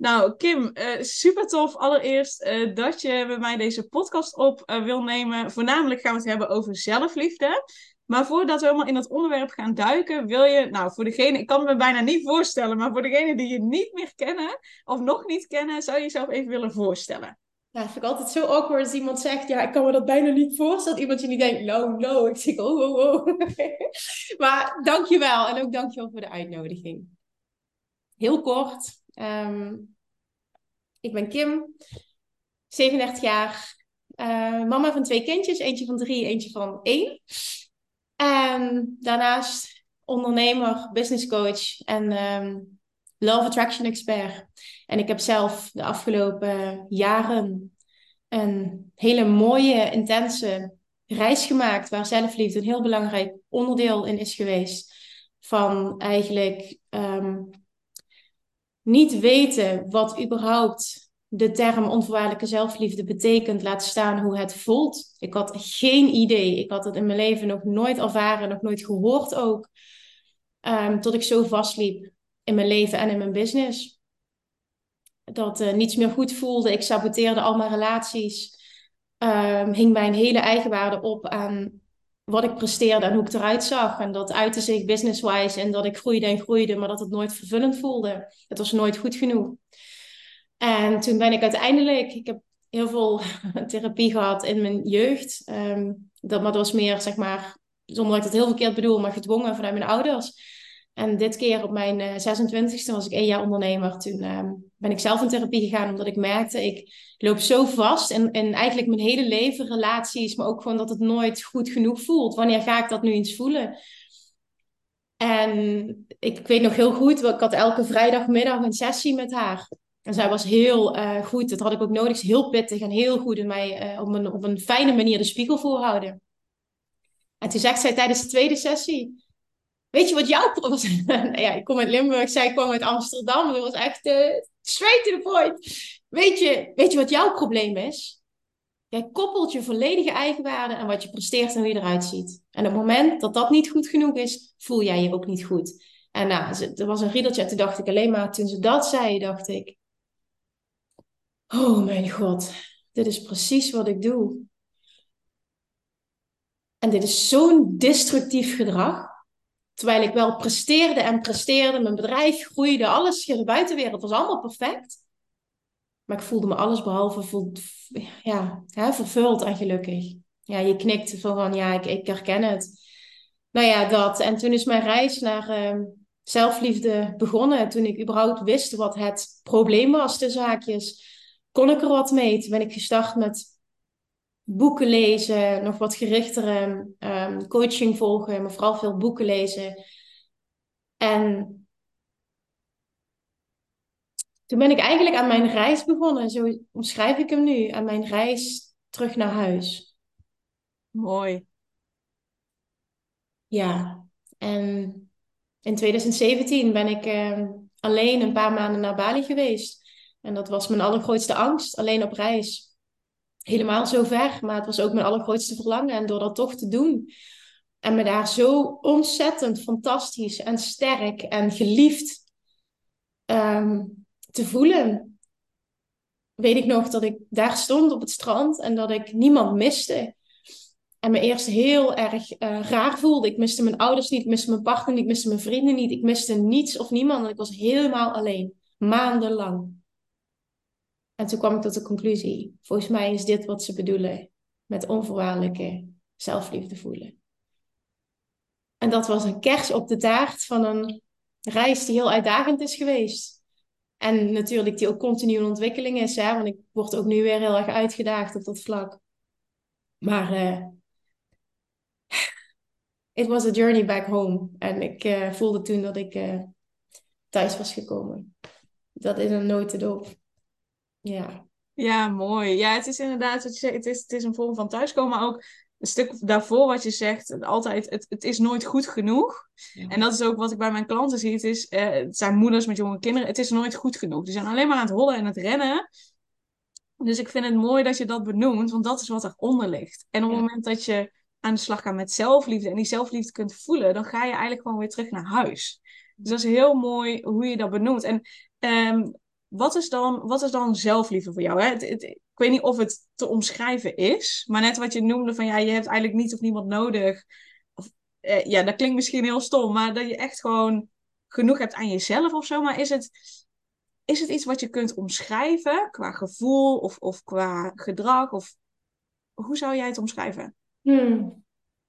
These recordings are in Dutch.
Nou, Kim, uh, super tof allereerst uh, dat je bij mij deze podcast op uh, wil nemen. Voornamelijk gaan we het hebben over zelfliefde. Maar voordat we helemaal in het onderwerp gaan duiken, wil je, nou voor degene, ik kan me bijna niet voorstellen, maar voor degene die je niet meer kennen of nog niet kennen, zou je jezelf even willen voorstellen. Ja, dat vind ik altijd zo awkward als iemand zegt, ja, ik kan me dat bijna niet voorstellen. Dat iemand je niet denkt, no, no. Ik zeg, oh, oh, oh. maar dankjewel en ook dankjewel voor de uitnodiging. Heel kort, Um, ik ben Kim, 37 jaar, uh, mama van twee kindjes, eentje van drie, eentje van één. En daarnaast ondernemer, business coach en um, love attraction expert. En ik heb zelf de afgelopen jaren een hele mooie, intense reis gemaakt waar zelfliefde een heel belangrijk onderdeel in is geweest. Van eigenlijk niet weten wat überhaupt de term onvoorwaardelijke zelfliefde betekent, laat staan hoe het voelt. Ik had geen idee. Ik had het in mijn leven nog nooit ervaren, nog nooit gehoord ook. Um, tot ik zo vastliep in mijn leven en in mijn business. Dat uh, niets meer goed voelde. Ik saboteerde al mijn relaties. Um, hing mijn hele eigenwaarde op aan wat ik presteerde en hoe ik eruit zag. En dat uitte zich business-wise en dat ik groeide en groeide, maar dat het nooit vervullend voelde. Het was nooit goed genoeg. En toen ben ik uiteindelijk, ik heb heel veel therapie gehad in mijn jeugd. Um, dat, maar dat was meer, zeg maar, zonder dat ik het heel verkeerd bedoel, maar gedwongen vanuit mijn ouders. En dit keer op mijn 26e eh, was ik één jaar ondernemer. Toen uh, ben ik zelf in therapie gegaan omdat ik merkte, ik loop zo vast in, in eigenlijk mijn hele leven, relaties, maar ook gewoon dat het nooit goed genoeg voelt. Wanneer ga ik dat nu eens voelen? En ik weet nog heel goed, ik had elke vrijdagmiddag een sessie met haar. En zij was heel uh, goed, dat had ik ook nodig, heel pittig en heel goed in mij uh, op, een, op een fijne manier de spiegel voorhouden. En toen zegt zij tijdens de tweede sessie, Weet je wat jouw probleem nou ja, ik kom uit Limburg, zij kwam uit Amsterdam. Dat was echt uh, straight to the point. Weet je, weet je wat jouw probleem is? Jij koppelt je volledige eigenwaarde aan wat je presteert en hoe je eruit ziet. En op het moment dat dat niet goed genoeg is, voel jij je ook niet goed. En nou, er was een riedeltje. Toen dacht ik alleen maar, toen ze dat zei, dacht ik... Oh mijn god, dit is precies wat ik doe. En dit is zo'n destructief gedrag. Terwijl ik wel presteerde en presteerde, mijn bedrijf groeide, alles, de buitenwereld was allemaal perfect. Maar ik voelde me alles behalve vol, ja, hè, vervuld en gelukkig. Ja, je knikt van, ja, ik, ik herken het. Nou ja, dat. En toen is mijn reis naar uh, zelfliefde begonnen. Toen ik überhaupt wist wat het probleem was, de zaakjes. Kon ik er wat mee? Toen ben ik gestart met boeken lezen, nog wat gerichtere um, coaching volgen, maar vooral veel boeken lezen. En toen ben ik eigenlijk aan mijn reis begonnen. Zo omschrijf ik hem nu. Aan mijn reis terug naar huis. Mooi. Ja, en in 2017 ben ik uh, alleen een paar maanden naar Bali geweest. En dat was mijn allergrootste angst, alleen op reis helemaal zo ver. Maar het was ook mijn allergrootste verlangen. En door dat toch te doen. En me daar zo ontzettend fantastisch en sterk en geliefd um, te voelen. Weet ik nog dat ik daar stond op het strand en dat ik niemand miste. En me eerst heel erg uh, raar voelde. Ik miste mijn ouders niet, ik miste mijn partner niet, ik miste mijn vrienden niet. Ik miste niets of niemand. En ik was helemaal alleen. Maandenlang. En toen kwam ik tot de conclusie: volgens mij is dit wat ze bedoelen met onvoorwaardelijke zelfliefde voelen. En dat was een kers op de taart van een reis die heel uitdagend is geweest. En natuurlijk die ook continu in ontwikkeling is, want ik word ook nu weer heel erg uitgedaagd op dat vlak. Maar uh, it was a journey back home. En ik uh, voelde toen dat ik uh, thuis was gekomen. Dat is een notendop. Ja. Ja, mooi. Ja, het is inderdaad wat je zegt, het is, het is een vorm van thuiskomen, maar ook een stuk daarvoor wat je zegt, altijd, het, het is nooit goed genoeg. En dat is ook wat ik bij mijn klanten zie. Het, is, eh, het zijn moeders met jonge kinderen, het is nooit goed genoeg. Die zijn alleen maar aan het hollen en het rennen. Dus ik vind het mooi dat je dat benoemt, want dat is wat eronder ligt. En op het moment dat je aan de slag gaat met zelfliefde en die zelfliefde kunt voelen, dan ga je eigenlijk gewoon weer terug naar huis. Dus dat is heel mooi hoe je dat benoemt. En um, wat, is dan, wat is dan zelfliefde voor jou? Hè? Ik weet niet of het te omschrijven is, maar net wat je noemde van ja, je hebt eigenlijk niets of niemand nodig. Of, eh, ja, dat klinkt misschien heel stom, maar dat je echt gewoon genoeg hebt aan jezelf of zo. Maar is het, is het iets wat je kunt omschrijven qua gevoel of, of qua gedrag? Of hoe zou jij het omschrijven? Hmm.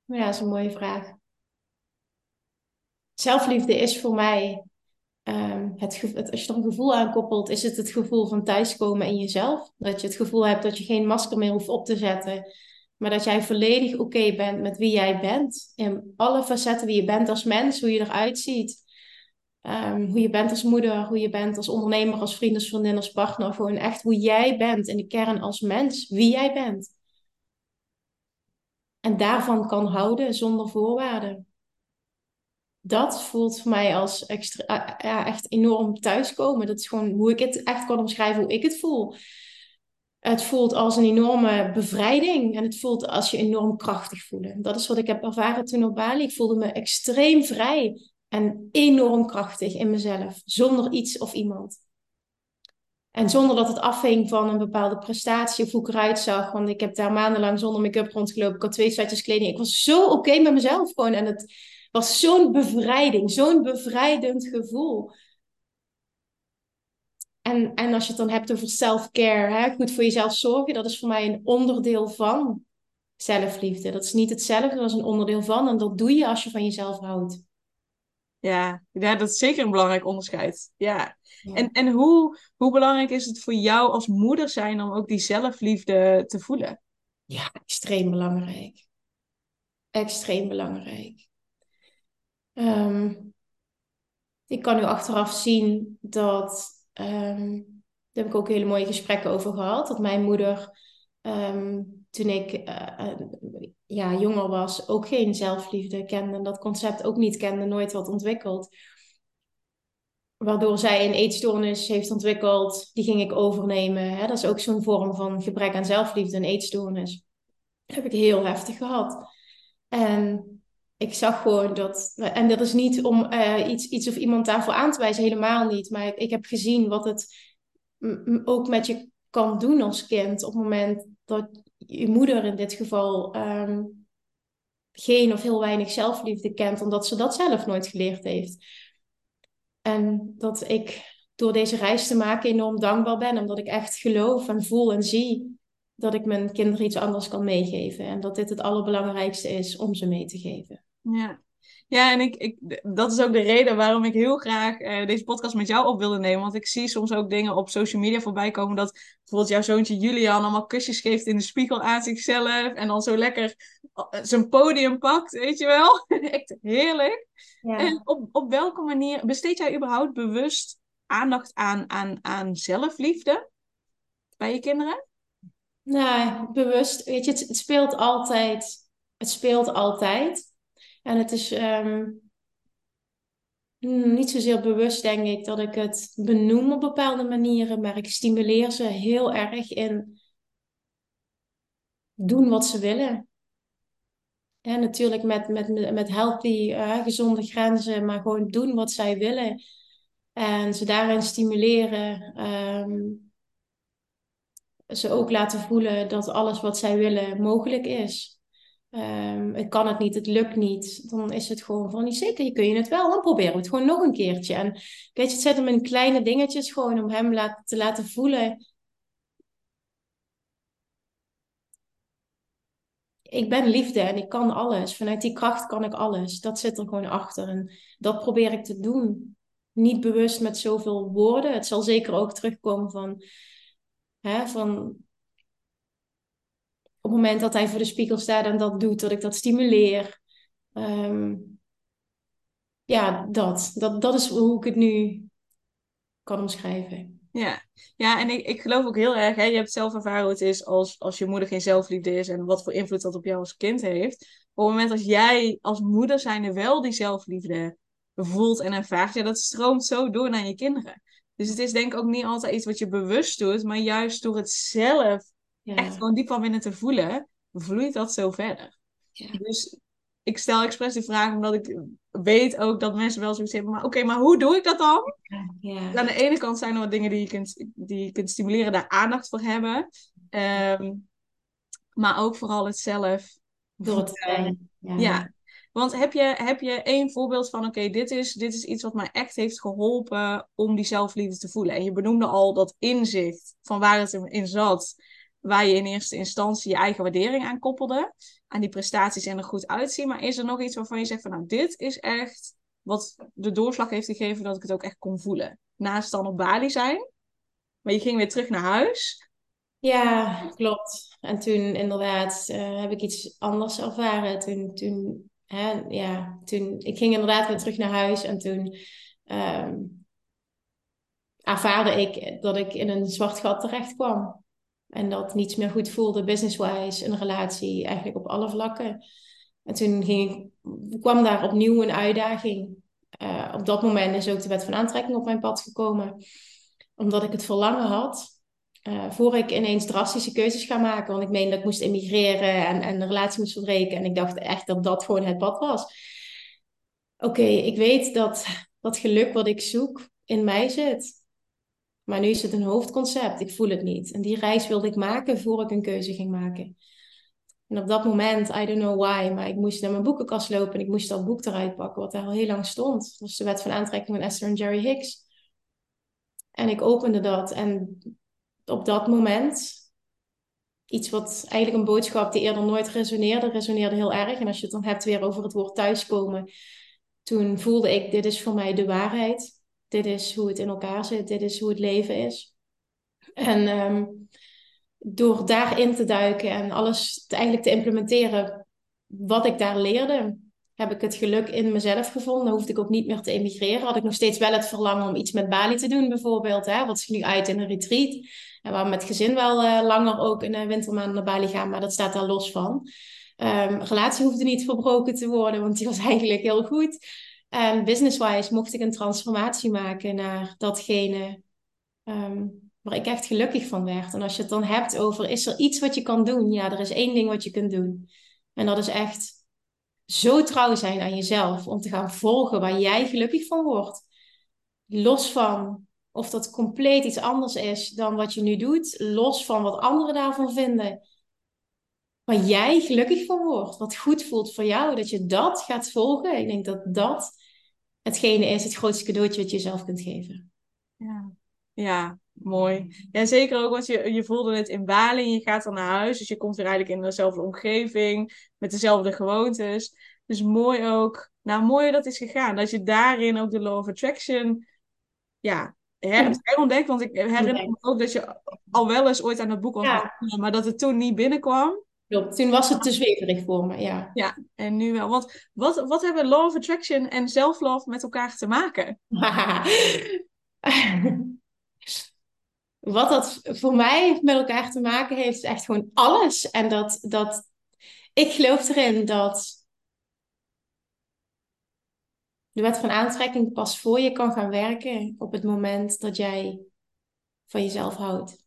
Ja, dat is een mooie vraag. Zelfliefde is voor mij, um, het, het, als je er een gevoel aan koppelt, is het het gevoel van thuiskomen in jezelf. Dat je het gevoel hebt dat je geen masker meer hoeft op te zetten, maar dat jij volledig oké bent met wie jij bent. In alle facetten wie je bent als mens, hoe je eruit ziet. Um, hoe je bent als moeder, hoe je bent als ondernemer, als vriend, als vriendin, als partner. Gewoon echt hoe jij bent in de kern als mens, wie jij bent. En daarvan kan houden zonder voorwaarden. Dat voelt voor mij als extra, ja, echt enorm thuiskomen. Dat is gewoon hoe ik het echt kan omschrijven, hoe ik het voel. Het voelt als een enorme bevrijding en het voelt als je enorm krachtig voelen. Dat is wat ik heb ervaren toen op Bali. Ik voelde me extreem vrij en enorm krachtig in mezelf, zonder iets of iemand. En zonder dat het afhing van een bepaalde prestatie of hoe ik eruit zag. Want ik heb daar maandenlang zonder make-up rondgelopen. Ik had twee setjes kleding. Ik was zo oké met mezelf gewoon. En het was zo'n bevrijding, zo'n bevrijdend gevoel. En, en als je het dan hebt over self-care, goed voor jezelf zorgen, dat is voor mij een onderdeel van zelfliefde. Dat is niet hetzelfde, dat is een onderdeel van. En dat doe je als je van jezelf houdt. Ja, ja dat is zeker een belangrijk onderscheid. Ja. En, en hoe, hoe belangrijk is het voor jou als moeder zijn om ook die zelfliefde te voelen? Ja, extreem belangrijk. Extreem belangrijk. Um, ik kan nu achteraf zien dat, um, daar heb ik ook hele mooie gesprekken over gehad, dat mijn moeder um, toen ik uh, ja, jonger was ook geen zelfliefde kende, dat concept ook niet kende, nooit wat ontwikkeld. Waardoor zij een eetstoornis heeft ontwikkeld, die ging ik overnemen. Hè? Dat is ook zo'n vorm van gebrek aan zelfliefde, een eetstoornis. Heb ik heel heftig gehad. En ik zag gewoon dat, en dat is niet om uh, iets, iets of iemand daarvoor aan te wijzen, helemaal niet. Maar ik, heb gezien wat het ook met je kan doen als kind op het moment dat je moeder in dit geval um, geen of heel weinig zelfliefde kent, omdat ze dat zelf nooit geleerd heeft. En dat ik door deze reis te maken enorm dankbaar ben, omdat ik echt geloof en voel en zie dat ik mijn kinderen iets anders kan meegeven. En dat dit het allerbelangrijkste is om ze mee te geven. Ja, ja, en ik, ik, dat is ook de reden waarom ik heel graag uh, deze podcast met jou op wilde nemen. Want ik zie soms ook dingen op social media voorbij komen dat bijvoorbeeld jouw zoontje Julian allemaal kusjes geeft in de spiegel aan zichzelf. En dan zo lekker eh, zijn podium pakt, weet je wel. Echt heerlijk. Ja. En op, op welke manier besteed jij überhaupt bewust aandacht aan, aan, aan zelfliefde bij je kinderen? Nou, bewust, weet je, het, het speelt altijd. Het speelt altijd. En het is um, niet zozeer bewust, denk ik, dat ik het benoem op bepaalde manieren, maar ik stimuleer ze heel erg in doen wat ze willen. En natuurlijk met, met, met healthy, uh, gezonde grenzen, maar gewoon doen wat zij willen. En ze daarin stimuleren. Um, ze ook laten voelen dat alles wat zij willen mogelijk is. Um, ik kan het niet, het lukt niet. Dan is het gewoon van, niet zeker, kun je het wel. Dan proberen we het gewoon nog een keertje. En weet je, het zet hem in kleine dingetjes gewoon om hem te laten voelen. Ik ben liefde en ik kan alles. Vanuit die kracht kan ik alles. Dat zit er gewoon achter. En dat probeer ik te doen. Niet bewust met zoveel woorden. Het zal zeker ook terugkomen van, hè, van op het moment dat hij voor de spiegel staat en dat doet, dat ik dat stimuleer. Um, ja, dat. dat. Dat is hoe ik het nu kan omschrijven. Ja, ja en ik, ik geloof ook heel erg, hè, je hebt zelf ervaren hoe het is als, als je moeder geen zelfliefde is en wat voor invloed dat op jou als kind heeft. Op het moment dat jij als moeder zijnde wel die zelfliefde voelt en ervaart, ja, dat stroomt zo door naar je kinderen. Dus het is denk ik ook niet altijd iets wat je bewust doet, maar juist door het zelf echt gewoon diep van binnen te voelen, vloeit dat zo verder. Ja. Dus ik stel expres die vraag omdat ik weet ook dat mensen wel zoiets hebben. Maar oké, maar hoe doe ik dat dan? Ja. Aan de ene kant zijn er wat dingen die je kunt, die je kunt stimuleren, daar aandacht voor hebben. Ehm, maar ook vooral het zelf. Door het zijn. Ja. ja. Want heb je, heb je één voorbeeld van, oké, dit, is, dit is iets wat mij echt heeft geholpen om die zelfliefde te voelen. En je benoemde al dat inzicht van waar het in zat, waar je in eerste instantie je eigen waardering aan koppelde aan die prestaties en er goed uitzien. Maar is er nog iets waarvan je zegt van nou, dit is echt wat de doorslag heeft gegeven dat ik het ook echt kon voelen. Naast dan op Bali zijn. Maar je ging weer terug naar huis. Ja, klopt. En toen inderdaad uh, heb ik iets anders ervaren. Toen, toen, hè, ja, toen, ik ging inderdaad weer terug naar huis en toen um, ervaarde ik dat ik in een zwart gat terecht kwam. En dat niets meer goed voelde, business-wise, een relatie, eigenlijk op alle vlakken. En toen ging ik, kwam daar opnieuw een uitdaging. Uh, op dat moment is ook de wet van aantrekking op mijn pad gekomen. Omdat ik het verlangen had, uh, voor ik ineens drastische keuzes ga maken. Want ik meende dat ik moest emigreren en, en de relatie moest verbreken. En ik dacht echt dat dat gewoon het pad was. Oké, ik weet dat dat geluk wat ik zoek in mij zit. Maar nu is het een hoofdconcept. Ik voel het niet. En die reis wilde ik maken voor ik een keuze ging maken. En op dat moment, I don't know why, maar ik moest naar mijn boekenkast lopen en ik moest dat boek eruit pakken, wat daar al heel lang stond. Dat was de wet van aantrekking van Esther en Jerry Hicks. En ik opende dat en op dat moment, iets wat eigenlijk een boodschap die eerder nooit resoneerde, resoneerde heel erg. En als je het dan hebt weer over het woord thuiskomen, toen voelde ik, dit is voor mij de waarheid dit is hoe het in elkaar zit, dit is hoe het leven is. En um, door daarin te duiken en alles te, eigenlijk te implementeren wat ik daar leerde, heb ik het geluk in mezelf gevonden. Hoefde ik ook niet meer te emigreren. Had ik nog steeds wel het verlangen om iets met Bali te doen, bijvoorbeeld. Hè? Wat is nu uit in een retreat. En waar we met gezin wel uh, langer ook in de wintermaanden naar Bali gaan, maar dat staat daar los van. Um, relatie hoefde niet verbroken te worden, want die was eigenlijk heel goed. Um, Business-wise mocht ik een transformatie maken naar datgene um, waar ik echt gelukkig van werd. En als je het dan hebt over, is er iets wat je kan doen? Ja, er is één ding wat je kunt doen. En dat is echt zo trouw zijn aan jezelf om te gaan volgen waar jij gelukkig van wordt. Los van of dat compleet iets anders is dan wat je nu doet, los van wat anderen daarvan vinden. Waar jij gelukkig van wordt, wat goed voelt voor jou, dat je dat gaat volgen. Ik denk dat dat hetgene is het grootste cadeautje wat je jezelf kunt geven. Ja, ja mooi. Ja, zeker ook, want je, je voelde het in Bali en je gaat dan naar huis. Dus je komt weer eigenlijk in dezelfde omgeving, met dezelfde gewoontes. Dus mooi ook, nou mooi dat is gegaan. Dat je daarin ook de law of attraction, ja, herontdekt. Want ik herinner me ook dat je al wel eens ooit aan het boek ja. maar dat het toen niet binnenkwam. Klopt, toen was het te zweverig voor me, ja. Ja, en nu wel. Want wat, wat hebben law of attraction en self-love met elkaar te maken? wat dat voor mij met elkaar te maken heeft, is echt gewoon alles. En dat, dat ik geloof erin dat de wet van aantrekking pas voor je kan gaan werken op het moment dat jij van jezelf houdt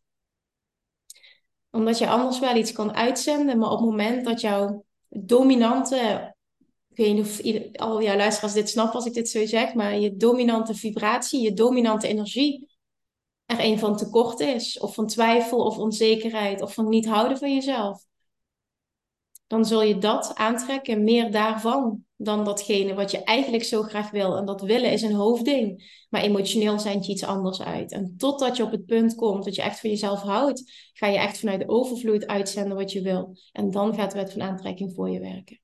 omdat je anders wel iets kan uitzenden, maar op het moment dat jouw dominante, ik weet niet of al jouw luisteraars dit snappen als ik dit zo zeg, maar je dominante vibratie, je dominante energie er een van tekort is, of van twijfel of onzekerheid, of van niet houden van jezelf, dan zul je dat aantrekken, meer daarvan dan datgene wat je eigenlijk zo graag wil. En dat willen is een hoofdding. Maar emotioneel zijn je iets anders uit. En totdat je op het punt komt dat je echt van jezelf houdt, ga je echt vanuit de overvloed uitzenden wat je wil. En dan gaat de wet van aantrekking voor je werken.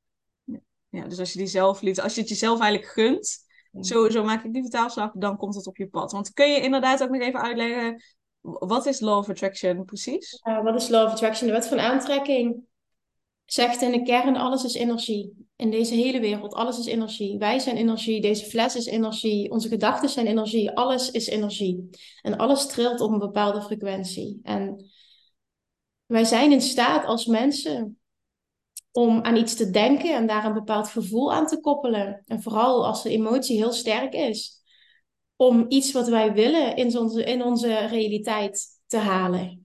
Ja, dus als je die zelfliefde, als je het jezelf eigenlijk gunt, zo, zo maak ik die vertaalslag, dan komt het op je pad. Want kun je inderdaad ook nog even uitleggen, wat is Law of Attraction precies? wat is Law of Attraction? De wet van aantrekking zegt in de kern, alles is energie in deze hele wereld. Alles is energie. Wij zijn energie. Deze fles is energie. Onze gedachten zijn energie. Alles is energie. En alles trilt op een bepaalde frequentie. En wij zijn in staat als mensen om aan iets te denken en daar een bepaald gevoel aan te koppelen. En vooral als de emotie heel sterk is, om iets wat wij willen in onze, in onze realiteit te halen.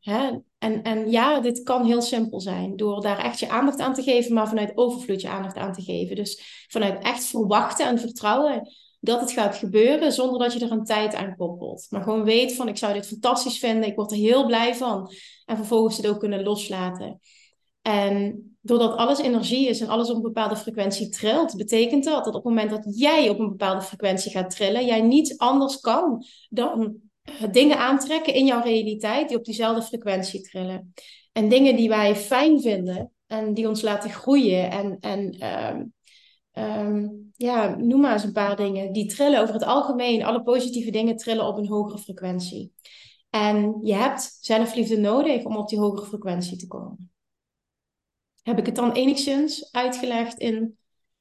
En, en ja, dit kan heel simpel zijn, door daar echt je aandacht aan te geven, maar vanuit overvloed je aandacht aan te geven. Dus vanuit echt verwachten en vertrouwen dat het gaat gebeuren, zonder dat je er een tijd aan koppelt. Maar gewoon weet van, ik zou dit fantastisch vinden, ik word er heel blij van. En vervolgens het ook kunnen loslaten. En doordat alles energie is en alles op een bepaalde frequentie trilt, betekent dat dat op het moment dat jij op een bepaalde frequentie gaat trillen, jij niets anders kan dan dingen aantrekken in jouw realiteit die op diezelfde frequentie trillen. En dingen die wij fijn vinden en die ons laten groeien en, en ehm, ehm, ja, noem maar eens een paar dingen, die trillen over het algemeen, alle positieve dingen trillen op een hogere frequentie. En je hebt zelfliefde nodig om op die hogere frequentie te komen. Heb ik het dan enigszins uitgelegd in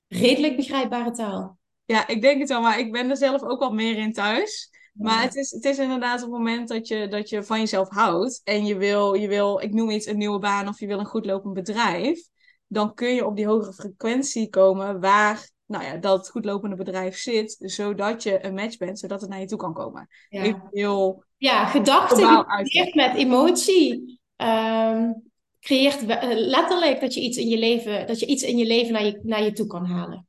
redelijk begrijpbare taal? Ja, ik denk het wel, maar ik ben er zelf ook wat meer in thuis. Maar het is, het is inderdaad op het moment dat je, dat je van jezelf houdt en je wil, je wil, ik noem iets, een nieuwe baan of je wil een goed lopend bedrijf, dan kun je op die hogere frequentie komen waar nou ja, dat goedlopende bedrijf zit, zodat je een match bent, zodat het naar je toe kan komen. Ja, heel ja gedachten met emotie. Um, creëert eh, letterlijk dat je iets in je leven, dat je iets in je leven naar je, naar je toe kan halen.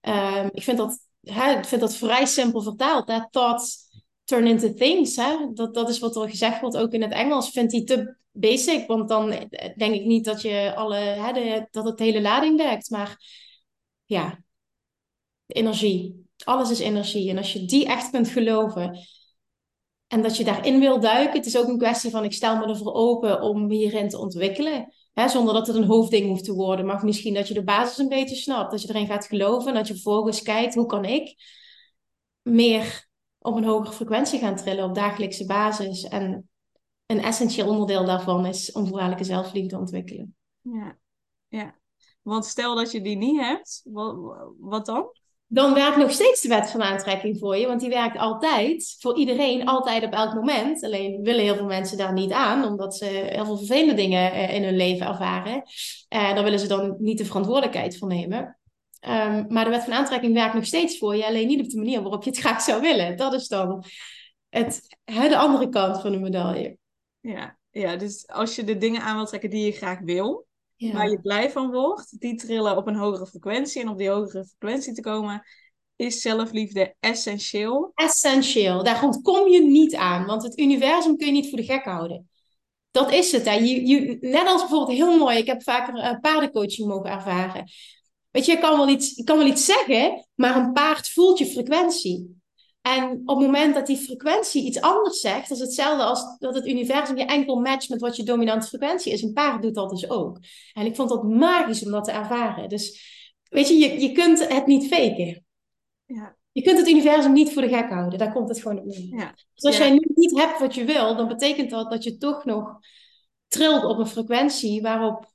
Um, ik, vind dat, hè, ik vind dat vrij simpel vertaald. That thoughts turn into things. Hè? Dat, dat is wat er gezegd wordt, ook in het Engels. Vind die te basic, want dan denk ik niet dat, je alle, hè, dat het hele lading werkt. Maar ja, energie. Alles is energie. En als je die echt kunt geloven, en dat je daarin wil duiken. Het is ook een kwestie van ik stel me ervoor open om hierin te ontwikkelen. Hè, zonder dat het een hoofdding hoeft te worden. Maar misschien dat je de basis een beetje snapt. Dat je erin gaat geloven. En dat je vervolgens kijkt hoe kan ik meer op een hogere frequentie gaan trillen op dagelijkse basis. En een essentieel onderdeel daarvan is onvoorwaardelijke zelfliefde ontwikkelen. Ja, ja. Want stel dat je die niet hebt, wat, wat dan? dan werkt nog steeds de wet van aantrekking voor je. Want die werkt altijd, voor iedereen, altijd op elk moment. Alleen willen heel veel mensen daar niet aan, omdat ze heel veel vervelende dingen eh, in hun leven ervaren. Uh, daar willen ze dan niet de verantwoordelijkheid voor nemen. Ehm, maar de wet van aantrekking werkt nog steeds voor je, alleen niet op de manier waarop je het graag zou willen. Dat is dan het, de andere kant van de medaille. Ja, ja, dus als je de dingen aan wil trekken die je graag wil, waar je blij van wordt, die trillen op een hogere frequentie. En op die hogere frequentie te komen, is zelfliefde essentieel. Essentieel. Daar kom je niet aan, want het universum kun je niet voor de gek houden. Dat is het. Hè. Je, je, net als bijvoorbeeld heel mooi, ik heb vaker uh, paardencoaching mogen ervaren. Weet je, je kan, wel iets, je kan wel iets zeggen, maar een paard voelt je frequentie. En op het moment dat die frequentie iets anders zegt, dat is hetzelfde als dat het universum je enkel matcht met wat je dominante frequentie is. Een paard doet dat dus ook. En ik vond dat magisch om dat te ervaren. Dus weet je, je, je kunt het niet faken. Ja. Je kunt het universum niet voor de gek houden. Daar komt het gewoon op neer. Ja. Dus als jij niet hebt wat je wil, dan betekent dat dat je toch nog trilt op een frequentie waarop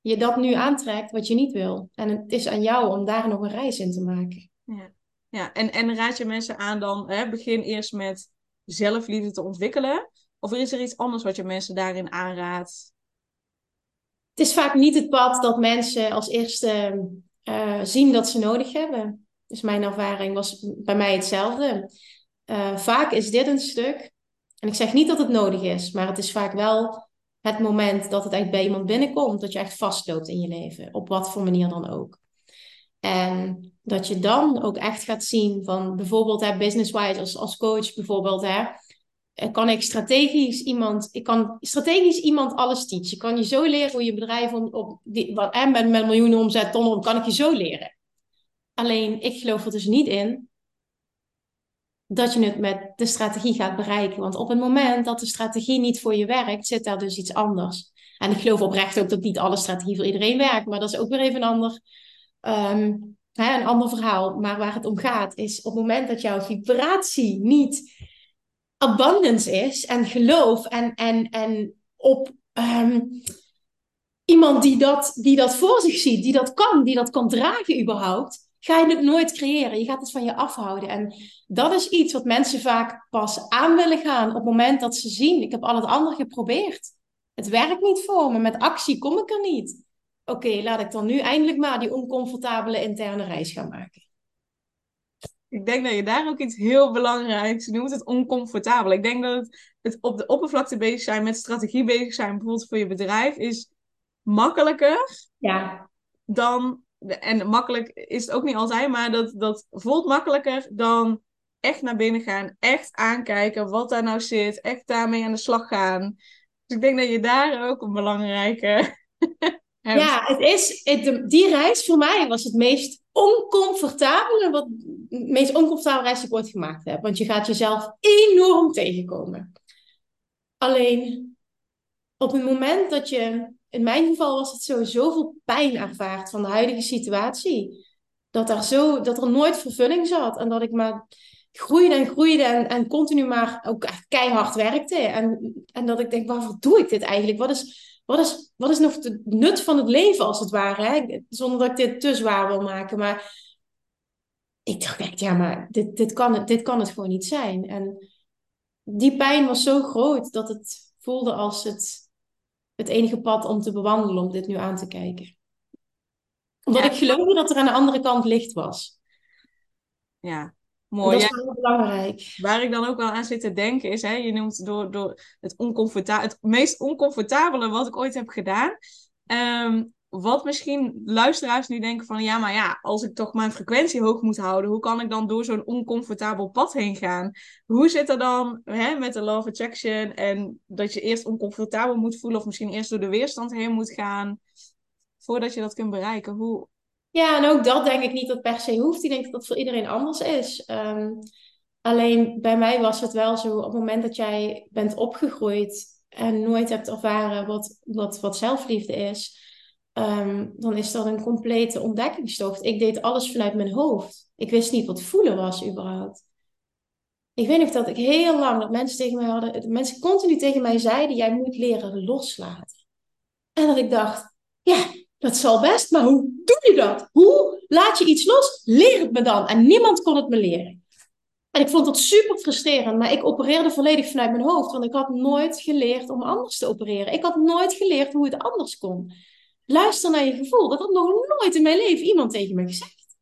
je dat nu aantrekt wat je niet wil. En het is aan jou om daar nog een reis in te maken. Ja. Ja, en, en raad je mensen aan dan, hè, begin eerst met zelfliefde te ontwikkelen? Of is er iets anders wat je mensen daarin aanraadt? Het is vaak niet het pad dat mensen als eerste uh, zien dat ze nodig hebben. Dus mijn ervaring was bij mij hetzelfde. Uh, vaak is dit een stuk, en ik zeg niet dat het nodig is, maar het is vaak wel het moment dat het echt bij iemand binnenkomt, dat je echt vastloopt in je leven, op wat voor manier dan ook. En dat je dan ook echt gaat zien van bijvoorbeeld business-wise als, coach bijvoorbeeld hè, eh, kan ik strategisch iemand, ik kan strategisch iemand alles teachen. Ik kan je zo leren hoe je bedrijf op, op die, wat, en met, met miljoenen omzet, tonnen, kan ik je zo leren. Alleen ik geloof er dus niet in dat je het met de strategie gaat bereiken. Want op het moment dat de strategie niet voor je werkt, zit daar dus iets anders. En ik geloof oprecht ook dat niet alle strategie voor iedereen werkt, maar dat is ook weer even een ander Ehm, hè, een ander verhaal. Maar waar het om gaat is op het moment dat jouw vibratie niet abundance is en geloof en, en, en op. Um, iemand die dat, die dat voor zich ziet, die dat kan, die dat kan dragen überhaupt, ga je het nooit creëren. Je gaat het van je afhouden. En dat is iets wat mensen vaak pas aan willen gaan op het moment dat ze zien, ik heb al het andere geprobeerd. Het werkt niet voor me, met actie kom ik er niet. Oké, laat ik dan nu eindelijk maar die oncomfortabele interne reis gaan maken. Ik denk dat je daar ook iets heel belangrijks noemt, het oncomfortabel. Ik denk dat het, het op de oppervlakte bezig zijn, met strategie bezig zijn, bijvoorbeeld voor je bedrijf, is makkelijker ja. dan, en makkelijk is het ook niet altijd, maar dat, dat voelt makkelijker dan echt naar binnen gaan, echt aankijken wat daar nou zit, echt daarmee aan de slag gaan. Dus ik denk dat je daar ook een belangrijke. ja, het is, het, die reis voor mij was het meest oncomfortabele, wat, meest oncomfortabele reis die ik ooit gemaakt heb. Want je gaat jezelf enorm tegenkomen. Alleen op het moment dat je in mijn geval was het zo zoveel pijn ervaard van de huidige situatie. Dat er, zo, dat er nooit vervulling zat. En dat ik maar groeide en groeide en, en continu maar ook echt keihard werkte. En, en dat ik denk, waarvoor doe ik dit eigenlijk? Wat is, wat is, wat is nog het nut van het leven als het ware? Hè? Zonder dat ik dit te zwaar wil maken. Maar ik dacht ja, maar dit, dit, kan dit kan het gewoon niet zijn. En die pijn was zo groot dat het voelde als het het enige pad om te bewandelen, om dit nu aan te kijken. Omdat ik geloofde dat er aan de andere kant licht was. Ja, mooi. dat is wel belangrijk. Waar ik dan ook wel aan zit te denken is, hè, je noemt door, door het, oncomforta het meest oncomfortabele wat ik ooit heb gedaan. Ehm, wat misschien luisteraars nu denken van ja, maar ja, als ik toch mijn frequentie hoog moet houden, hoe kan ik dan door zo'n oncomfortabel pad heen gaan? Hoe zit er dan hè, met de love attraction en dat je eerst oncomfortabel moet voelen of misschien eerst door de weerstand heen moet gaan voordat je dat kunt bereiken? Hoe... Ja, en ook dat denk ik niet dat per se hoeft. Ik denk dat dat voor iedereen anders is. Ehm, alleen bij mij was het wel zo, op het moment dat jij bent opgegroeid en nooit hebt ervaren wat, wat, wat zelfliefde is Ehm, dan is dat een complete ontdekkingstocht. Ik deed alles vanuit mijn hoofd. Ik wist niet wat voelen was überhaupt. Ik weet nog dat ik heel lang, dat mensen tegen mij hadden, mensen continu tegen mij zeiden, jij moet leren loslaten. En dat ik dacht, ja, dat zal best, maar hoe doe je dat? Hoe laat je iets los? Leer het me dan. En niemand kon het me leren. En ik vond dat super frustrerend, maar ik opereerde volledig vanuit mijn hoofd, want ik had nooit geleerd om anders te opereren. Ik had nooit geleerd hoe het anders kon. Luister naar je gevoel. Dat had nog nooit in mijn leven iemand tegen me gezegd.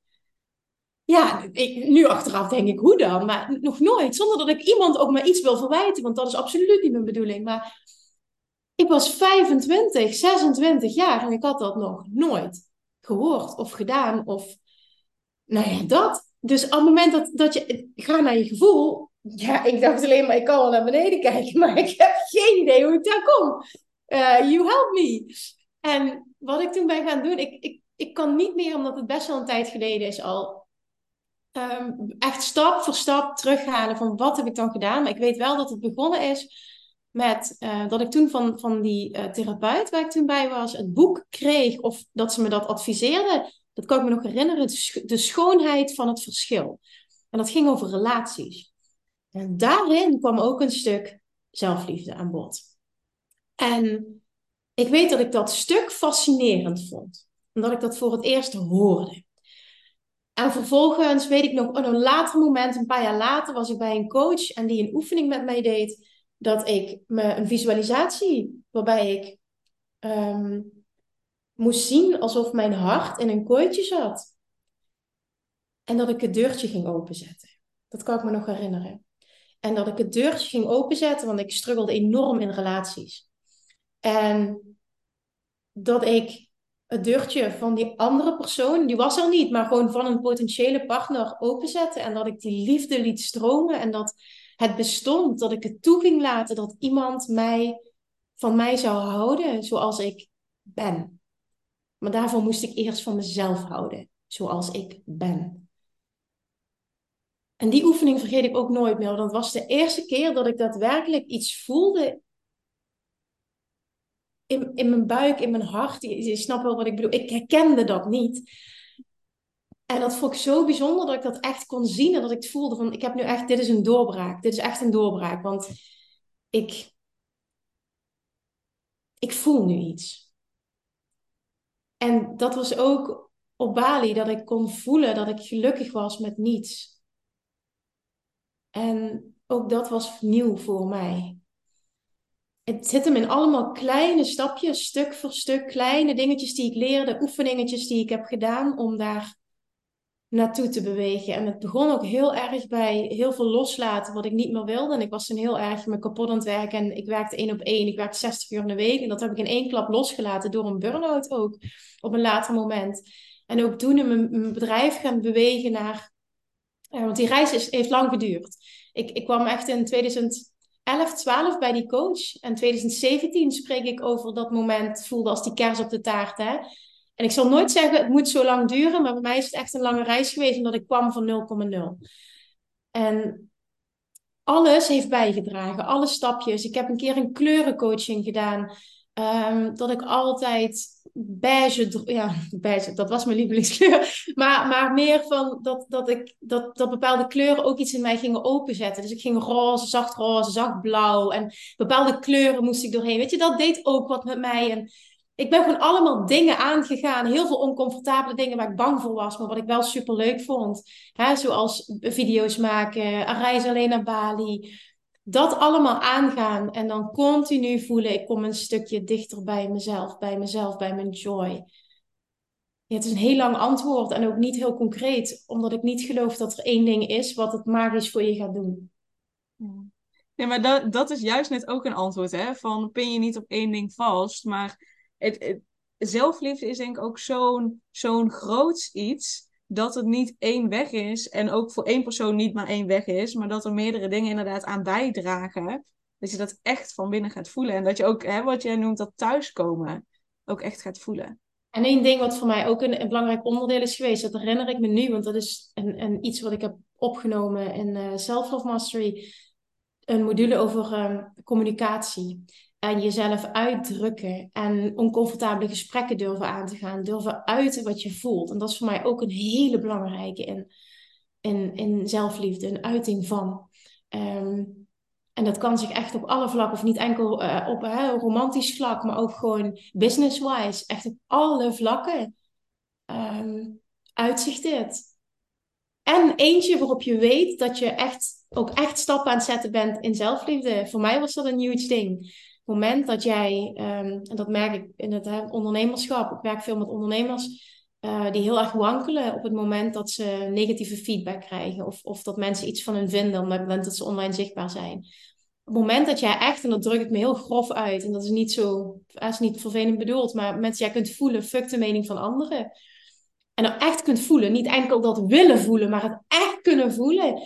Ja, ik, nu achteraf denk ik, hoe dan? Maar nog nooit. Zonder dat ik iemand ook maar iets wil verwijten. Want dat is absoluut niet mijn bedoeling. Maar ik was 25, 26 jaar en ik had dat nog nooit gehoord of gedaan. Of, nou ja, dat. Dus op het moment dat, dat je gaat naar je gevoel. Ja, ik dacht alleen maar, ik kan wel naar beneden kijken. Maar ik heb geen idee hoe ik daar kom. Uh, you help me. En wat ik toen ben gaan doen, ik, ik, ik kan niet meer, omdat het best wel een tijd geleden is al, ehm, echt stap voor stap terughalen van wat heb ik dan gedaan. Maar ik weet wel dat het begonnen is met uh, dat ik toen van, van die uh, therapeut waar ik toen bij was, het boek kreeg of dat ze me dat adviseerde. Dat kan ik me nog herinneren, de schoonheid van het verschil. En dat ging over relaties. En daarin kwam ook een stuk zelfliefde aan bod. En ik weet dat ik dat stuk fascinerend vond. Omdat ik dat voor het eerst hoorde. En vervolgens weet ik nog, op een later moment, een paar jaar later, was ik bij een coach en die een oefening met mij deed. Dat ik me een visualisatie, waarbij ik ehm, moest zien alsof mijn hart in een kooitje zat. En dat ik het deurtje ging openzetten. Dat kan ik me nog herinneren. En dat ik het deurtje ging openzetten, want ik struggelde enorm in relaties. En dat ik het deurtje van die andere persoon, die was er niet, maar gewoon van een potentiële partner openzette. En dat ik die liefde liet stromen en dat het bestond, dat ik het toe ging laten dat iemand mij, van mij zou houden zoals ik ben. Maar daarvoor moest ik eerst van mezelf houden, zoals ik ben. En die oefening vergeet ik ook nooit meer. Want dat was de eerste keer dat ik daadwerkelijk iets voelde in, in mijn buik, in mijn hart. Je, je snapt wel wat ik bedoel. Ik herkende dat niet. En dat vond ik zo bijzonder dat ik dat echt kon zien en dat ik voelde van, ik heb nu echt, dit is een doorbraak. Dit is echt een doorbraak, want ik, ik voel nu iets. En dat was ook op Bali, dat ik kon voelen dat ik gelukkig was met niets. En ook dat was nieuw voor mij. Het zit hem in allemaal kleine stapjes, stuk voor stuk, kleine dingetjes die ik leerde, oefeningetjes die ik heb gedaan om daar naartoe te bewegen. En het begon ook heel erg bij heel veel loslaten wat ik niet meer wilde. En ik was toen heel erg me kapot aan het werken. En ik werkte één op één. Ik werkte 60 uur in de week. En dat heb ik in één klap losgelaten door een burn-out ook. Op een later moment. En ook toen in mijn, bedrijf gaan bewegen naar... Uh, want die reis is, heeft lang geduurd. Ik, ik kwam echt in 2011, 12 bij die coach. En 2017 spreek ik over dat moment voelde als die kers op de taart. Hè? En ik zal nooit zeggen, het moet zo lang duren, maar bij mij is het echt een lange reis geweest, omdat ik kwam van 0,0. En alles heeft bijgedragen, alle stapjes. Ik heb een keer een kleurencoaching gedaan, um, dat ik altijd beige, ja, beige, dat was mijn lievelingskleur, maar, maar meer van dat, dat, ik, dat, dat bepaalde kleuren ook iets in mij gingen openzetten. Dus ik ging roze, zacht roze, zacht blauw en bepaalde kleuren moest ik doorheen. Weet je, dat deed ook wat met mij. En ik ben gewoon allemaal dingen aangegaan. Heel veel oncomfortabele dingen waar ik bang voor was, maar wat ik wel super leuk vond. Hè, zoals video's maken, reis alleen naar Bali. Dat allemaal aangaan en dan continu voelen, ik kom een stukje dichter bij mezelf, bij mezelf, bij mijn joy. Ja, het is een heel lang antwoord en ook niet heel concreet, omdat ik niet geloof dat er één ding is wat het magisch voor je gaat doen. Nee, maar dat, dat is juist net ook een antwoord, hè? Van pin je niet op één ding vast, maar zelfliefde is denk ik ook zo'n zo'n groots iets dat het niet één weg is en ook voor één persoon niet maar één weg is, maar dat er meerdere dingen inderdaad aan bijdragen. Dat je dat echt van binnen gaat voelen en dat je ook, hè, wat jij noemt, dat thuiskomen ook echt gaat voelen. En één ding wat voor mij ook een, belangrijk onderdeel is geweest, dat herinner ik me nu, want dat is een, een iets wat ik heb opgenomen in uh, Self-Love Mastery, een module over um, communicatie en jezelf uitdrukken en oncomfortabele gesprekken durven aan te gaan, durven uiten wat je voelt. En dat is voor mij ook een hele belangrijke in, in, in zelfliefde, een uiting van. Ehm, en dat kan zich echt op alle vlakken, of niet enkel uh, op uh, romantisch vlak, maar ook gewoon business-wise, echt op alle vlakken um, uitzicht dit. En eentje waarop je weet dat je echt ook echt stappen aan het zetten bent in zelfliefde. Voor mij was dat een huge ding moment dat jij, um, en dat merk ik in het ondernemerschap, ik werk veel met ondernemers uh, die heel erg wankelen op het moment dat ze negatieve feedback krijgen of, of dat mensen iets van hun vinden op het moment dat ze online zichtbaar zijn. Op het moment dat jij echt, en dat druk ik me heel grof uit, en dat is niet zo, dat is niet vervelend bedoeld, maar mensen jij kunt voelen, fuck de mening van anderen. En dat echt kunt voelen, niet enkel dat willen voelen, maar het echt kunnen voelen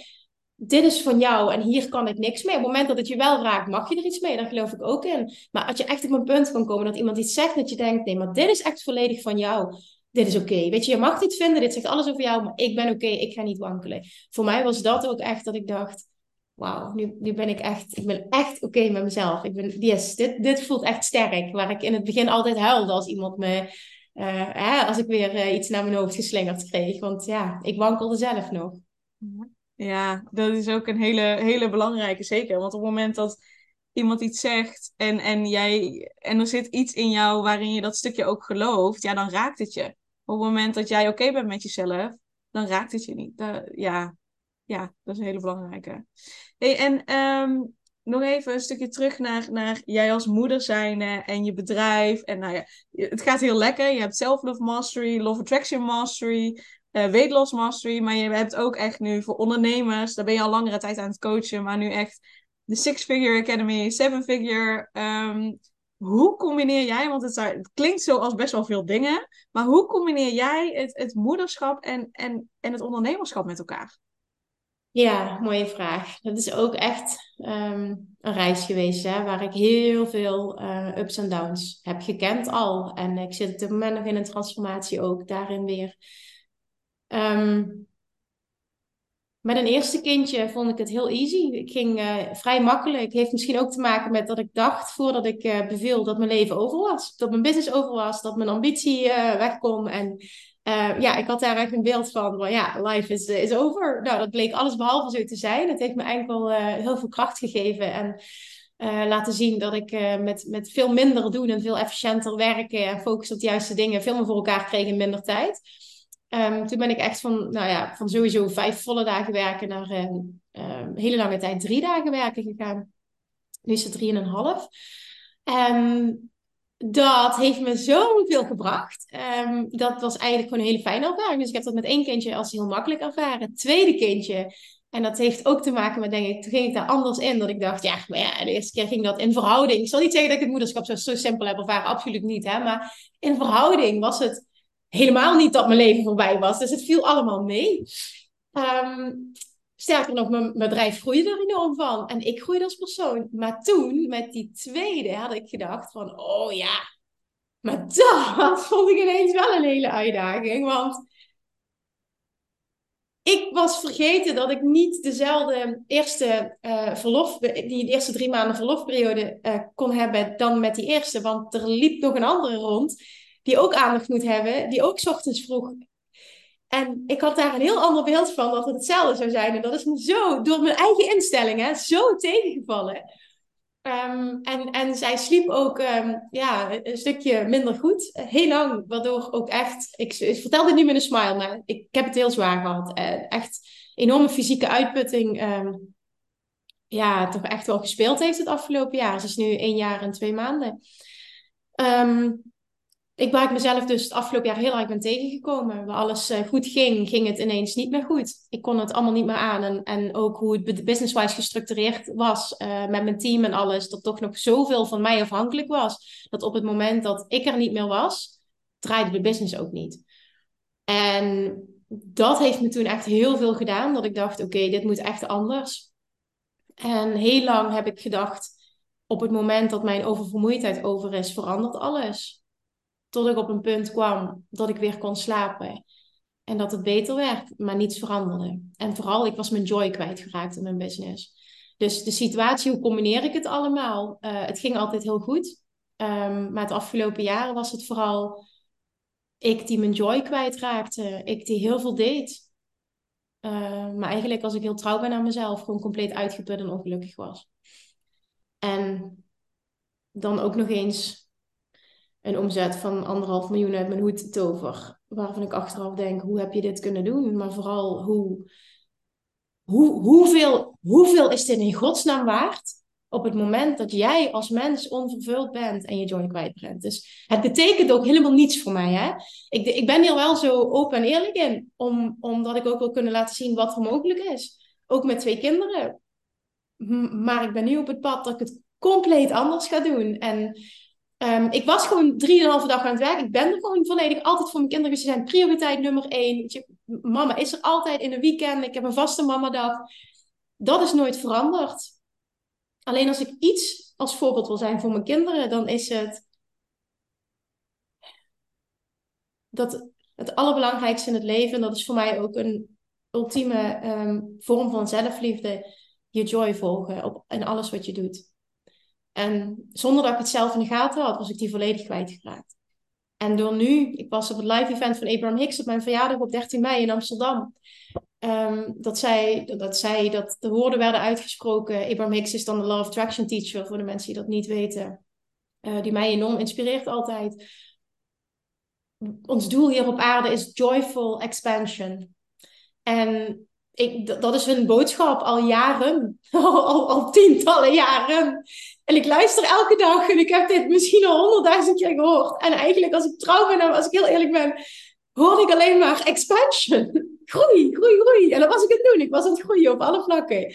dit is van jou en hier kan ik niks mee. Op het moment dat het je wel raakt, mag je er iets mee. Daar geloof ik ook in. Maar als je echt op een punt kan komen dat iemand iets zegt, dat je denkt, nee, maar dit is echt volledig van jou. Dit is oké. Weet je, je mag dit vinden, dit zegt alles over jou, maar ik ben oké, ik ga niet wankelen. Voor mij was dat ook echt dat ik dacht, wauw, nu, nu ben ik echt, ik ben echt oké met mezelf. Ik ben, yes, dit, dit voelt echt sterk. Waar ik in het begin altijd huilde als iemand me, uh, als ik weer uh, iets naar mijn hoofd geslingerd kreeg. Want ja, ik wankelde zelf nog. Ja, dat is ook een hele, hele belangrijke, zeker. Want op het moment dat iemand iets zegt en, en, jij, en er zit iets in jou waarin je dat stukje ook gelooft, ja, dan raakt het je. Op het moment dat jij oké bent met jezelf, dan raakt het je niet. ja, ja, dat is een hele belangrijke. Hey, en um, nog even een stukje terug naar, naar jij als moeder zijn en je bedrijf. En nou ja, het gaat heel lekker. Je hebt Self-Love Mastery, Love Attraction Mastery uh, weight loss mastery. Maar je hebt ook echt nu voor ondernemers, daar ben je al langere tijd aan het coachen, maar nu echt de Six Figure Academy, Seven Figure. Um, hoe combineer jij, want het, klinkt zo als best wel veel dingen, maar hoe combineer jij het, het moederschap en, en, en het ondernemerschap met elkaar? Ja, mooie vraag. Dat is ook echt um, een reis geweest, hè, waar ik heel veel uh, ups en downs heb gekend al. En ik zit op dit moment nog in een transformatie ook daarin weer. Um, met een eerste kindje vond ik het heel easy. Ik ging uh, vrij makkelijk. Heeft misschien ook te maken met dat ik dacht voordat ik uh, beviel dat mijn leven over was. Dat mijn business over was. Dat mijn ambitie uh, wegkom. En ja, ik had daar echt een beeld van. Ja, life is, is over. Nou, dat bleek alles behalve zo te zijn. Het heeft me enkel heel veel kracht gegeven. En laten zien dat ik met, met veel minder doen en veel efficiënter werken en focussen op de juiste dingen veel meer voor elkaar kreeg in minder tijd. Um, toen ben ik echt van, nou ja, van sowieso vijf volle dagen werken naar een um, hele lange tijd drie dagen werken gegaan. Nu is het drieënhalf. Um, dat heeft me zoveel gebracht. Dat was eigenlijk gewoon een hele fijne ervaring. Dus ik heb dat met één kindje als heel makkelijk ervaren. Tweede kindje, en dat heeft ook te maken met, denk ik, toen ging ik daar anders in. Dat ik dacht, ja, ja, de eerste keer ging dat in verhouding. Ik zal niet zeggen dat ik het moederschap zo, zo simpel heb ervaren, absoluut niet. Hè? Maar in verhouding was het helemaal niet dat mijn leven voorbij was. Dus het viel allemaal mee. Um, sterker nog, mijn bedrijf groeide er enorm van. En ik groeide als persoon. Maar toen, met die tweede, had ik gedacht van... Oh ja, maar dat vond ik ineens wel een hele uitdaging. Want ik was vergeten dat ik niet dezelfde eerste uh, verlof, die eerste drie maanden verlofperiode uh, kon hebben dan met die eerste. Want er liep nog een andere rond die ook aandacht moet hebben, die ook ochtends vroeg. En ik had daar een heel ander beeld van dat het hetzelfde zou zijn. En dat is me zo, door mijn eigen instellingen, zo tegengevallen. Um, en, en zij sliep ook um, ja, een stukje minder goed. Heel lang, waardoor ook echt... Ik, ik vertel dit nu met een smile, maar ik, heb het heel zwaar gehad. Uh, echt enorme fysieke uitputting. Um, ja, toch echt wel gespeeld heeft het afgelopen jaar. Ze is nu één jaar en twee maanden. Ik ik mezelf dus het afgelopen jaar heel erg ben tegengekomen. Waar alles uh, goed ging, ging het ineens niet meer goed. Ik kon het allemaal niet meer aan. En, en ook hoe het business-wise gestructureerd was uh, met mijn team en alles. Dat toch nog zoveel van mij afhankelijk was. Dat op het moment dat ik er niet meer was, draaide de business ook niet. En dat heeft me toen echt heel veel gedaan. Dat ik dacht, oké, dit moet echt anders. En heel lang heb ik gedacht, op het moment dat mijn oververmoeidheid over is, verandert alles. Tot ik op een punt kwam dat ik weer kon slapen. En dat het beter werd, maar niets veranderde. En vooral, ik was mijn joy kwijtgeraakt in mijn business. Dus de situatie, hoe combineer ik het allemaal? Uh, het ging altijd heel goed. Um, maar het afgelopen jaren was het vooral ik die mijn joy kwijtraakte. Ik die heel veel deed. Uh, maar eigenlijk als ik heel trouw ben aan mezelf, gewoon compleet uitgeput en ongelukkig was. En dan ook nog eens een omzet van anderhalf miljoen uit mijn hoed tover. Waarvan ik achteraf denk, hoe heb je dit kunnen doen? Maar vooral, hoe, hoe, hoeveel, hoeveel is dit in godsnaam waard? Op het moment dat jij als mens onvervuld bent en je joy kwijt bent. Dus het betekent ook helemaal niets voor mij. Hè? Ik, ik ben hier wel zo open en eerlijk in. Om, omdat ik ook wil kunnen laten zien wat er mogelijk is. Ook met twee kinderen. Maar ik ben nu op het pad dat ik het compleet anders ga doen. En Um, ik was gewoon drieënhalve dag aan het werk. Ik ben er gewoon volledig altijd voor mijn kinderen. Ze zijn prioriteit nummer één. Je, mama is er altijd in een weekend. Ik heb een vaste mamadag. Dat is nooit veranderd. Alleen als ik iets als voorbeeld wil zijn voor mijn kinderen, dan is het dat het allerbelangrijkste in het leven, dat is voor mij ook een ultieme um, vorm van zelfliefde, je joy volgen op, in alles wat je doet. En zonder dat ik het zelf in de gaten had, was ik die volledig kwijtgeraakt. En door nu, ik was op het live event van Abraham Hicks op mijn verjaardag op 13 mei in Amsterdam. Um, dat, zij, dat zij, dat de woorden werden uitgesproken. Abraham Hicks is dan de Law of Attraction teacher, voor de mensen die dat niet weten. Uh, die mij enorm inspireert altijd. Ons doel hier op aarde is joyful expansion. En ik, dat is hun boodschap al jaren. al, tientallen jaren. En ik luister elke dag en ik heb dit misschien al honderdduizend keer gehoord. En eigenlijk, als ik trouw ben en als ik heel eerlijk ben, hoorde ik alleen maar expansion. Groei, groei, groei. En dat was ik het doen. Ik was aan het groeien op alle vlakken.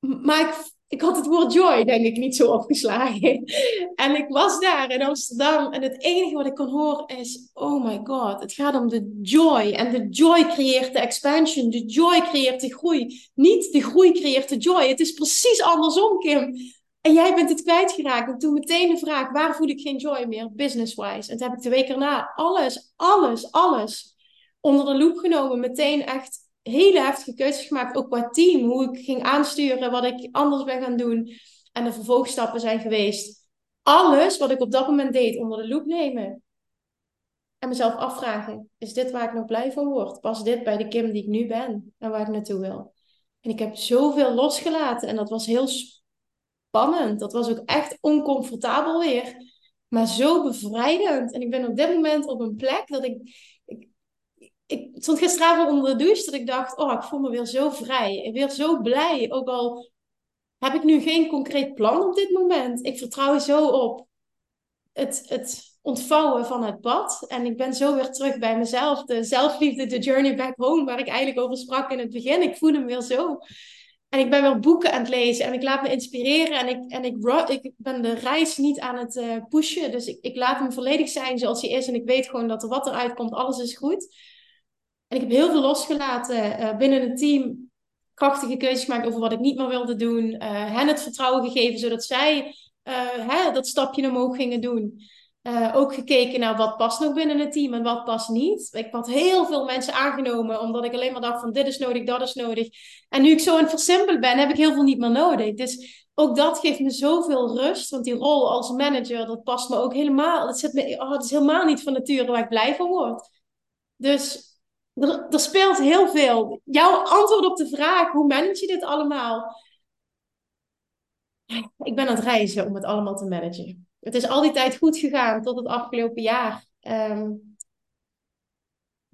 Maar ik ik had het woord joy, denk ik, niet zo opgeslagen. En ik was daar in Amsterdam en het enige wat ik kon horen is: Oh my god, het gaat om de joy. En de joy creëert de expansion, de joy creëert de groei. Niet de groei creëert de joy. Het is precies andersom, Kim. En jij bent het kwijtgeraakt. En toen meteen de vraag: waar voel ik geen joy meer, business-wise? En toen heb ik de week erna alles, alles, alles onder de loep genomen. Meteen echt hele heftige keuzes gemaakt, ook qua team. Hoe ik ging aansturen, wat ik anders ben gaan doen. En de vervolgstappen zijn geweest. Alles wat ik op dat moment deed, onder de loep nemen. En mezelf afvragen, is dit waar ik nog blij van word? Pas dit bij de Kim die ik nu ben en waar ik naartoe wil? En ik heb zoveel losgelaten en dat was heel spannend. Dat was ook echt oncomfortabel weer. Maar zo bevrijdend. En ik ben op dit moment op een plek dat ik... ik ik stond gisteravond onder de douche dat ik dacht, oh, ik voel me weer zo vrij. En weer zo blij. Ook al heb ik nu geen concreet plan op dit moment. Ik vertrouw zo op het, het ontvouwen van het pad. En ik ben zo weer terug bij mezelf. De zelfliefde, de journey back home, waar ik eigenlijk over sprak in het begin. Ik voel hem weer zo. En ik ben weer boeken aan het lezen en ik laat me inspireren. En ik, en ik, ik ben de reis niet aan het uh, pushen. Dus ik, ik laat hem volledig zijn zoals hij is. En ik weet gewoon dat er wat eruit komt, alles is goed. En ik heb heel veel losgelaten uh, binnen het team. Krachtige keuzes gemaakt over wat ik niet meer wilde doen. Uh, hen het vertrouwen gegeven, zodat zij hè, dat stapje omhoog gingen doen. Uh, ook gekeken naar wat past nog binnen het team en wat past niet. Ik had heel veel mensen aangenomen, omdat ik alleen maar dacht van dit is nodig, dat is nodig. En nu ik zo aan het ben, heb ik heel veel niet meer nodig. Dus ook dat geeft me zoveel rust, want die rol als manager, dat past me ook helemaal. Dat, zit me, oh, dat is helemaal niet van nature waar ik blij van word. Dus er, er speelt heel veel. Jouw antwoord op de vraag, hoe manage je dit allemaal? Ik ben aan het reizen om het allemaal te managen het is al die tijd goed gegaan tot het afgelopen jaar. Ehm,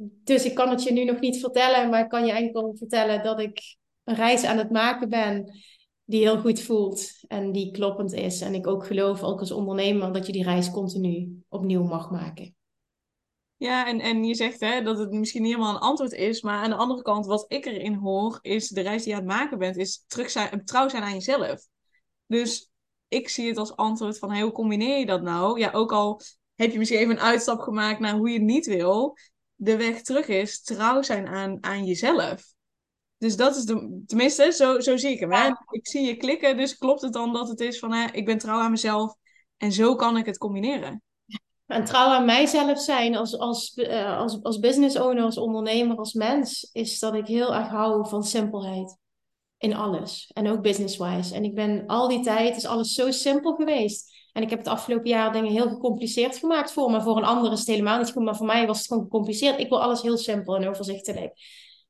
dus ik kan het je nu nog niet vertellen, maar ik kan je enkel vertellen dat ik een reis aan het maken ben die heel goed voelt en die kloppend is. En ik ook geloof, ook als ondernemer, dat je die reis continu opnieuw mag maken. Ja, en, en je zegt hè, dat het misschien niet helemaal een antwoord is, maar aan de andere kant, wat ik erin hoor, is de reis die je aan het maken bent, is terug zijn, trouw zijn aan jezelf. Dus ik zie het als antwoord van hey, hoe combineer je dat nou? Ja, ook al heb je misschien even een uitstap gemaakt naar hoe je het niet wil. De weg terug is trouw zijn aan, aan jezelf. Dus dat is de, tenminste, zo, zo zie ik hem. Hè? Ik zie je klikken, dus klopt het dan dat het is van hè, ik ben trouw aan mezelf en zo kan ik het combineren. En trouw aan mijzelf zijn als, als, uh, als, als business owner, als ondernemer, als mens, is dat ik heel erg hou van simpelheid in alles. En ook business-wise. En ik ben al die tijd, is alles zo simpel geweest. En ik heb het afgelopen jaar dingen heel gecompliceerd gemaakt voor me. Voor een ander is het helemaal niet goed, maar voor mij was het gewoon gecompliceerd. Ik wil alles heel simpel en overzichtelijk.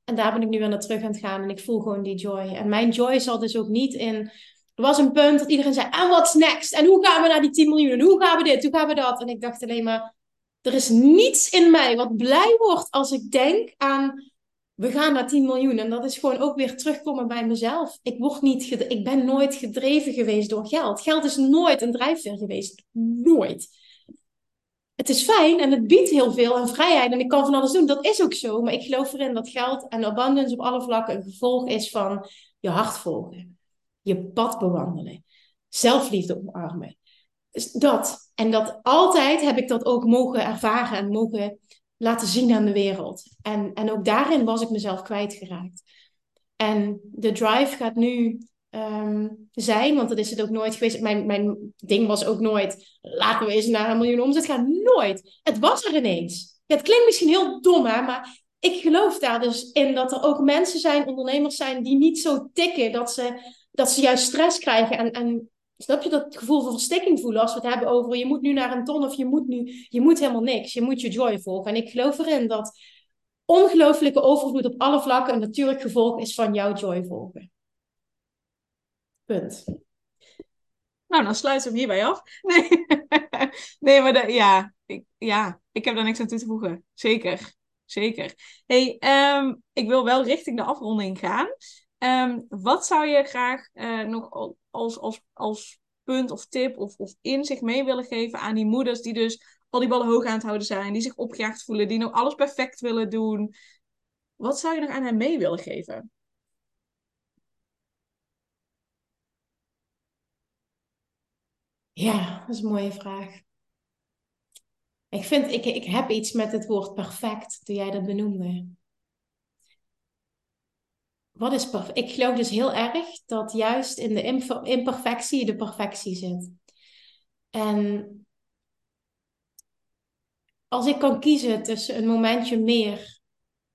En daar ben ik nu weer naar terug aan het gaan en ik voel gewoon die joy. En mijn joy zat dus ook niet in... Er was een punt dat iedereen zei, en what's next? En hoe gaan we naar die 10 miljoen? En hoe gaan we dit? Hoe gaan we dat? En ik dacht alleen maar, er is niets in mij wat blij wordt als ik denk aan we gaan naar 10 miljoen. En dat is gewoon ook weer terugkomen bij mezelf. Ik, word niet ik ben nooit gedreven geweest door geld. Geld is nooit een drijfveer geweest. Nooit. Het is fijn en het biedt heel veel en vrijheid. En ik kan van alles doen. Dat is ook zo. Maar ik geloof erin dat geld en abundance op alle vlakken een gevolg is van je hart volgen. Je pad bewandelen. Zelfliefde omarmen. Dus dat. En dat altijd heb ik dat ook mogen ervaren en mogen laten zien aan de wereld. En, en ook daarin was ik mezelf kwijtgeraakt. En de drive gaat nu ehm, zijn, want dat is het ook nooit geweest. Mijn, mijn ding was ook nooit, laten we eens naar een miljoen omzet gaan. Nooit. Het was er ineens. het klinkt misschien heel dom, hè, maar ik geloof daar dus in dat er ook mensen zijn, ondernemers zijn, die niet zo tikken dat ze, dat ze juist stress krijgen en, en Snap je dat gevoel van verstikking voelen als we het hebben over je moet nu naar een ton of je moet nu, je moet helemaal niks. Je moet je joy volgen. En ik geloof erin dat ongelooflijke overvloed op alle vlakken een natuurlijk gevolg is van jouw joy volgen. Punt. Nou, dan sluiten we hem hierbij af. Nee, nee maar ja, ik, ja, ik heb daar niks aan toe te voegen. Zeker, zeker. hey, ehm, ik wil wel richting de afronding gaan. Um, wat zou je graag uh, nog als, als, als punt of tip of, of inzicht mee willen geven aan die moeders die dus al die ballen hoog aan het houden zijn, die zich opgejaagd voelen, die nog alles perfect willen doen? Wat zou je nog aan hen mee willen geven? Ja, dat is een mooie vraag. Ik vind, ik, ik heb iets met het woord perfect, toen jij dat benoemde wat is perfect? Ik geloof dus heel erg dat juist in de imperfectie de perfectie zit. En als ik kan kiezen tussen een momentje meer,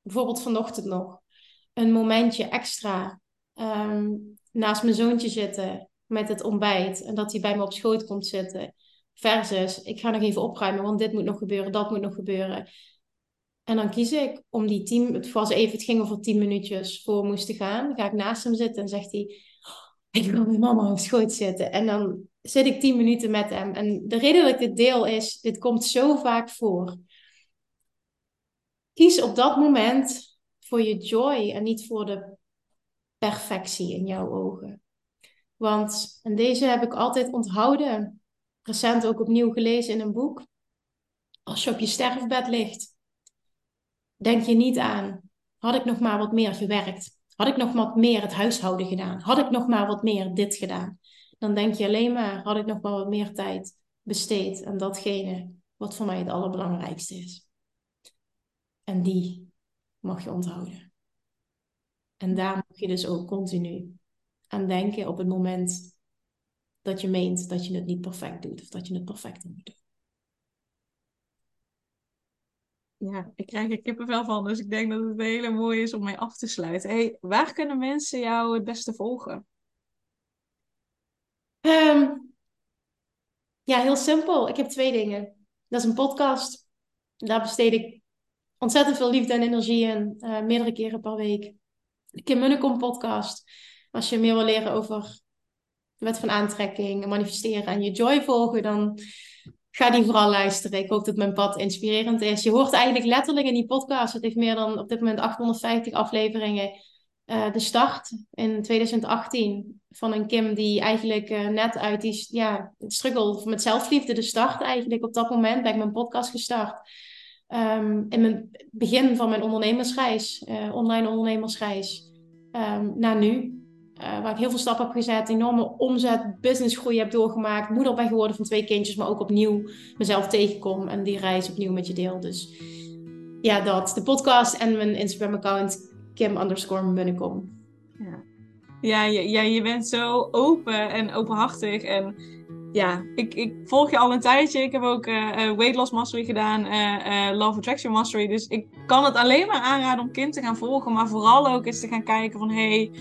bijvoorbeeld vanochtend nog, een momentje extra ehm, naast mijn zoontje zitten met het ontbijt en dat hij bij me op schoot komt zitten, versus ik ga nog even opruimen, want dit moet nog gebeuren, dat moet nog gebeuren. En dan kies ik om die tien, het was even, het ging over tien minuutjes voor moesten gaan. Ga ik naast hem zitten en zegt hij, Ik wil met mama op schoot zitten. En dan zit ik tien minuten met hem. En de reden dat ik dit deel is, dit komt zo vaak voor. Kies op dat moment voor je joy en niet voor de perfectie in jouw ogen. Want, en deze heb ik altijd onthouden, recent ook opnieuw gelezen in een boek. Als je op je sterfbed ligt, denk je niet aan, had ik nog maar wat meer gewerkt? Had ik nog wat meer het huishouden gedaan? Had ik nog maar wat meer dit gedaan? Dan denk je alleen maar, had ik nog maar wat meer tijd besteed aan datgene wat voor mij het allerbelangrijkste is. En die mag je onthouden. En daar mag je dus ook continu aan denken op het moment dat je meent dat je het niet perfect doet of dat je het perfect moet doen. Ja, ik krijg er kippenvel van, dus ik denk dat het hele mooie is om mee af te sluiten. Hey, waar kunnen mensen jou het beste volgen? Ehm, ja, heel simpel. Ik heb twee dingen. Dat is een podcast. Daar besteed ik ontzettend veel liefde en energie in, uh, meerdere keren per week. De Kim Munnekom podcast. Als je meer wil leren over de wet van aantrekking, manifesteren en je joy volgen, dan ga die vooral luisteren. Ik hoop dat mijn pad inspirerend is. Je hoort eigenlijk letterlijk in die podcast, het heeft meer dan op dit moment 850 afleveringen, uh, de start in 2018 van een Kim die eigenlijk uh, net uit die ja, struggle met zelfliefde, de start eigenlijk op dat moment ben ik mijn podcast gestart. Um, in mijn begin van mijn ondernemersreis, uh, online ondernemersreis, um, naar nu. Uh, waar ik heel veel stappen heb gezet, enorme omzet, businessgroei heb doorgemaakt, moeder ben geworden van twee kindjes, maar ook opnieuw mezelf tegenkom en die reis opnieuw met je deel. Dus ja, dat. De podcast en mijn Instagram-account, Kim underscore. Ja, ja je, ja, je bent zo open en openhartig en ja, ik, ik volg je al een tijdje. Ik heb ook uh, Weight Loss Mastery gedaan, uh, Love Attraction Mastery. Dus ik kan het alleen maar aanraden om kind te gaan volgen. Maar vooral ook eens te gaan kijken van... Hey,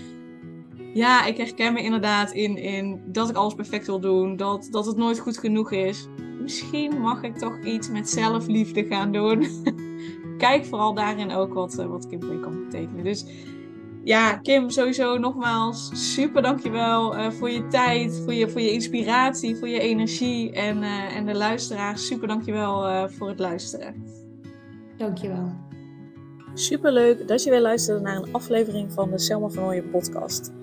ja, ik herken me inderdaad in, in dat ik alles perfect wil doen. Dat, dat het nooit goed genoeg is. Misschien mag ik toch iets met zelfliefde gaan doen. Kijk vooral daarin ook wat, wat Kim voor je kan betekenen. Dus ja, Kim, sowieso nogmaals super dankjewel uh, voor je tijd, voor je, voor je inspiratie, voor je energie. En, uh, en de luisteraars, super dankjewel uh, voor het luisteren. Dankjewel. Super leuk dat je weer luisterde naar een aflevering van de Selma van Ooyen podcast.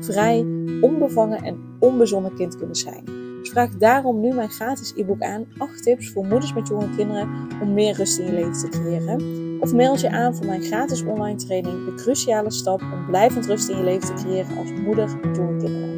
vrij, onbevangen en onbezonnen kind kunnen zijn. Dus vraag daarom nu mijn gratis e-book aan 8 tips voor moeders met jonge kinderen om meer rust in je leven te creëren. Of mail je aan voor mijn gratis online training De Cruciale Stap om blijvend rust in je leven te creëren als moeder met jonge kinderen.